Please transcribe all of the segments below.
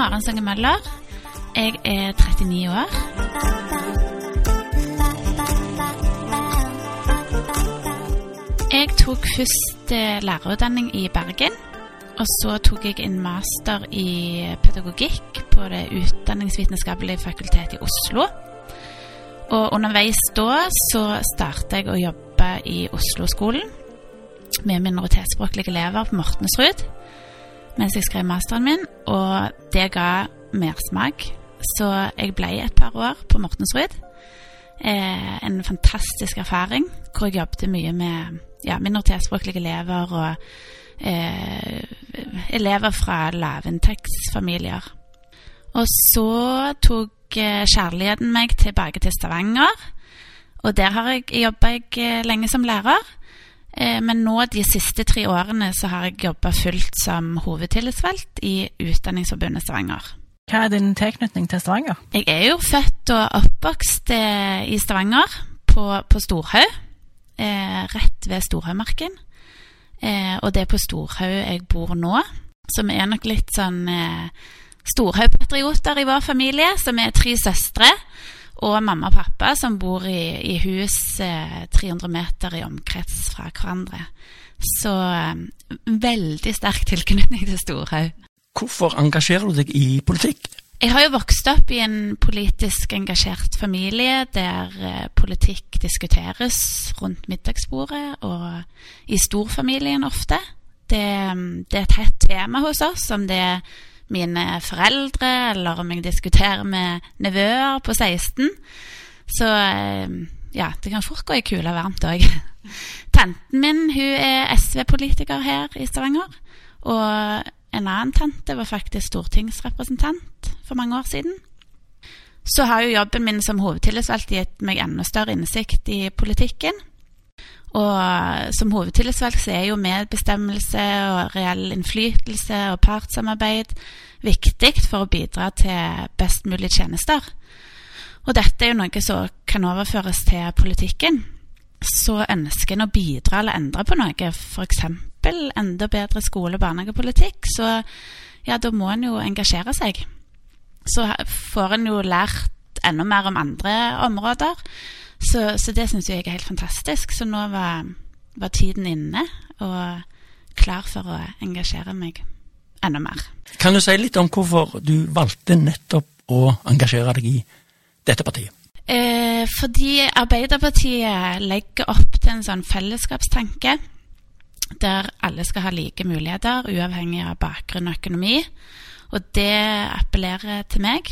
Maren Sange Møller. Jeg er 39 år. Jeg tok først eh, lærerutdanning i Bergen. Og så tok jeg en master i pedagogikk på Det utdanningsvitenskapelige fakultetet i Oslo. Og underveis da så startet jeg å jobbe i Oslo-skolen med minoritetsspråklige elever på Mortensrud mens jeg skrev masteren min, og det ga mersmak. Så jeg ble et par år på Mortensrud. Eh, en fantastisk erfaring hvor jeg jobbet mye med ja, minoritetsspråklige elever og eh, elever fra lavinntektsfamilier. Og så tok eh, kjærligheten meg tilbake til Stavanger, og der har jeg jobba jeg lenge som lærer. Eh, men nå de siste tre årene så har jeg jobba fullt som hovedtillitsvalgt i Utdanningsforbundet Stavanger. Hva er din tilknytning til Stavanger? Jeg er jo født og oppvokst eh, i Stavanger, på, på Storhaug. Eh, rett ved Storhaugmarken. Eh, og det er på Storhaug jeg bor nå. Så vi er nok litt sånn Storhaug-patrioter i vår familie, som er tre søstre. Og mamma og pappa som bor i, i hus 300 meter i omkrets fra hverandre. Så veldig sterk tilknytning til Storhaug. Hvorfor engasjerer du deg i politikk? Jeg har jo vokst opp i en politisk engasjert familie der eh, politikk diskuteres rundt middagsbordet og i storfamilien ofte. Det, det, er et hett tema hos oss, om det er mine foreldre eller om jeg diskuterer med nevøer på 16. Så eh, ja, det kan fort gå i kula varmt òg. Tanten min hun er SV-politiker her i Stavanger. Og en annen tante var faktisk stortingsrepresentant for mange år siden. Så har jo jobben min som hovedtillitsvalgt gitt meg enda større innsikt i politikken. Og som hovedtillitsvalgt så er jo medbestemmelse og reell innflytelse og partssamarbeid viktig for å bidra til best mulig tjenester. Og dette er jo noe som kan overføres til politikken. Så ønsker en å bidra eller endre på noe, f.eks enda bedre skole- og barnehagepolitikk, så ja, da må en jo engasjere seg. Så får en jo lært enda mer om andre områder. Så, så det syns jeg er helt fantastisk. Så nå var, var, tiden inne og klar for å engasjere meg enda mer. Kan du si litt om hvorfor du valgte nettopp å engasjere deg i dette partiet? Eh, fordi Arbeiderpartiet legger opp til en sånn fellesskapstanke der alle skal ha like muligheter, uavhengig av bakgrunn og økonomi. Og det appellerer til meg.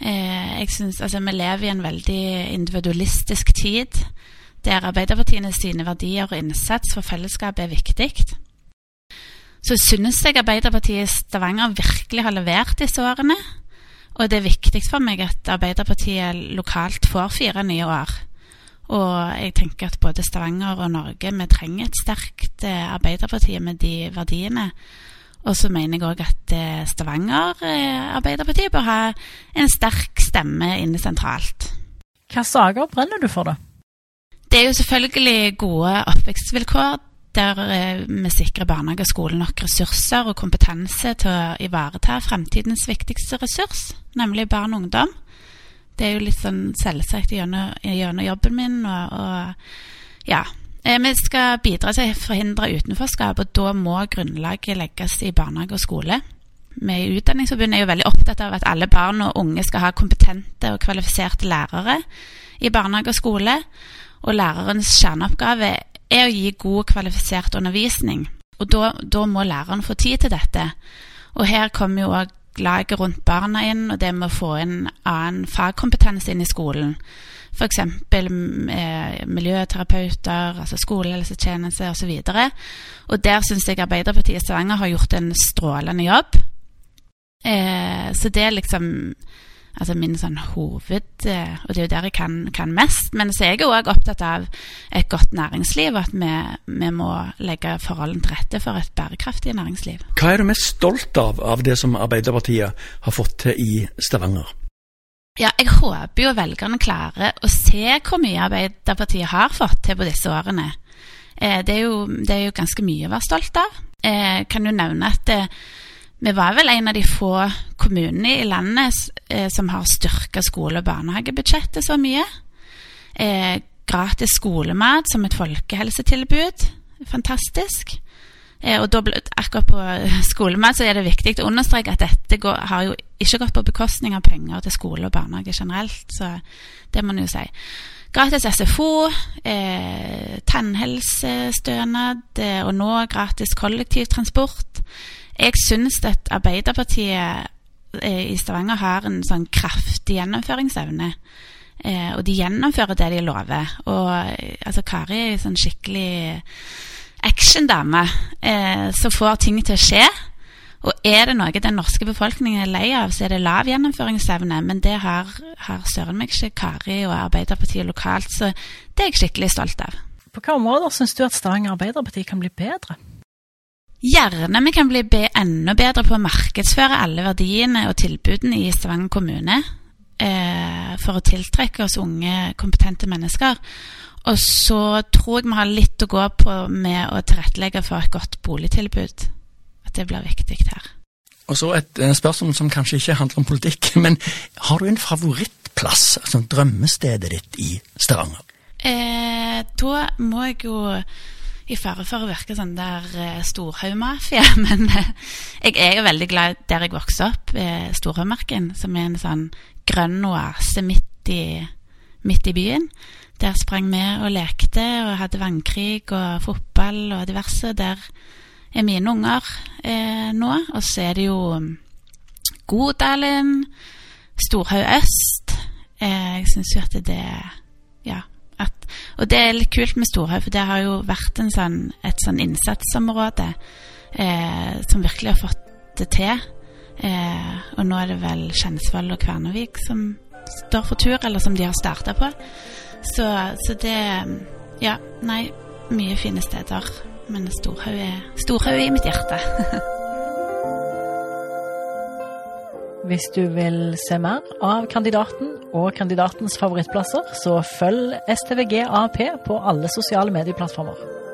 Eh, jeg synes, altså, Vi lever i en veldig individualistisk tid, der Arbeiderpartiene sine verdier og innsats for fellesskapet er viktig. Så synes jeg Arbeiderpartiet i Stavanger virkelig har levert disse årene. Og det er viktig for meg at Arbeiderpartiet lokalt får fire nye år. Og jeg tenker at både Stavanger og Norge vi trenger et sterkt eh, Arbeiderparti med de verdiene. Og så mener jeg òg at eh, Stavanger eh, Arbeiderparti bør ha en sterk stemme inne sentralt. Hvilke saker brenner du for, da? Det er jo selvfølgelig gode oppvekstvilkår der vi sikrer barnehage og skole nok ressurser og kompetanse til å ivareta fremtidens viktigste ressurs, nemlig barn og ungdom det er jo litt sånn selvsagt gjennom, gjennom jobben min. Og, og ja. Eh, vi skal bidra til å forhindre utenforskap, og da må grunnlaget legges i barnehage og skole. Vi i Utdanningsforbundet er jo veldig opptatt av at alle barn og unge skal ha kompetente og kvalifiserte lærere i barnehage og skole. Og lærerens kjerneoppgave er å gi god, kvalifisert undervisning. Og da, da må læreren få tid til dette. Og her kommer jo òg laget rundt barna inn, og det med å få inn annen fagkompetanse inn i skolen. F.eks. Eh, miljøterapeuter, altså skolehelsetjeneste osv. Og, så og der syns jeg Arbeiderpartiet Stavanger har gjort en strålende jobb. Eh, så det er liksom altså min sånn hoved eh, Og det er jo der jeg kan, kan mest. Men så er jeg òg opptatt av et godt næringsliv, og at vi, vi, må legge forholdene til rette for et bærekraftig næringsliv. Hva er du mest stolt av av det som Arbeiderpartiet har fått til i Stavanger? Ja, jeg håper jo velgerne klarer å se hvor mye Arbeiderpartiet har fått til på disse årene. Eh, det, er jo, det, er jo, ganske mye å være stolt av. Jeg eh, kan jo nevne at det, vi var vel en av de få kommunene i landet eh, som har styrka skole- og barnehagebudsjettet så mye. Eh, gratis skolemat som et folkehelsetilbud. Fantastisk. Eh, og da, akkurat på skolemat så er det viktig å understreke at dette går, har jo ikke gått på bekostning av penger til skole og barnehage generelt. Så det må man jo si. Gratis SFO, eh, tannhelsestønad eh, og nå gratis kollektivtransport. Jeg syns at Arbeiderpartiet eh, i Stavanger har en sånn kraftig gjennomføringsevne. Eh, og de gjennomfører det de lover. Og eh, altså, Kari er en sånn skikkelig actiondame eh, som får ting til å skje. Og er det noe den norske befolkningen er lei av, så er det lav gjennomføringsevne. Men det har, har søren meg ikke Kari og Arbeiderpartiet lokalt, så det er jeg skikkelig stolt av. På hvilke områder syns du at Stavanger Arbeiderparti kan bli bedre? Gjerne vi kan bli enda bedre på å markedsføre alle verdiene og tilbudene i Stavanger kommune eh, for å tiltrekke oss unge, kompetente mennesker. Og så tror jeg vi har litt å gå på med å tilrettelegge for et godt boligtilbud. At det blir viktig her. Og så et spørsmål som kanskje ikke handler om politikk, men har du en favorittplass, altså drømmestedet ditt i Stavanger? Eh, da må jeg jo i fare for å virke sånn der uh, storhaugmafia, men uh, jeg er jo veldig glad der jeg vokste opp, uh, Storhaugmarken, som er en sånn grønn oase midt i, midt i byen. Der sprang vi og lekte og hadde vannkrig og fotball og diverse. Der er mine unger eh, nå. Og så er det jo um, Godalen, Storhaug øst. Eh, jeg syns jo at det Ja, og det er litt kult med Storhaug, for det har jo vært sånn, et sånn innsatsområde eh, som virkelig har fått det til. Eh, og nå er det vel Skjensvoll og Kvernevik som står for tur, eller som de har starta på. Så, så, det Ja, nei, mye fine steder. Men Storhaug er, er i mitt hjerte. Hvis du vil se mer av kandidaten og kandidatens favorittplasser, så følg STVG AP på alle sosiale medieplattformer.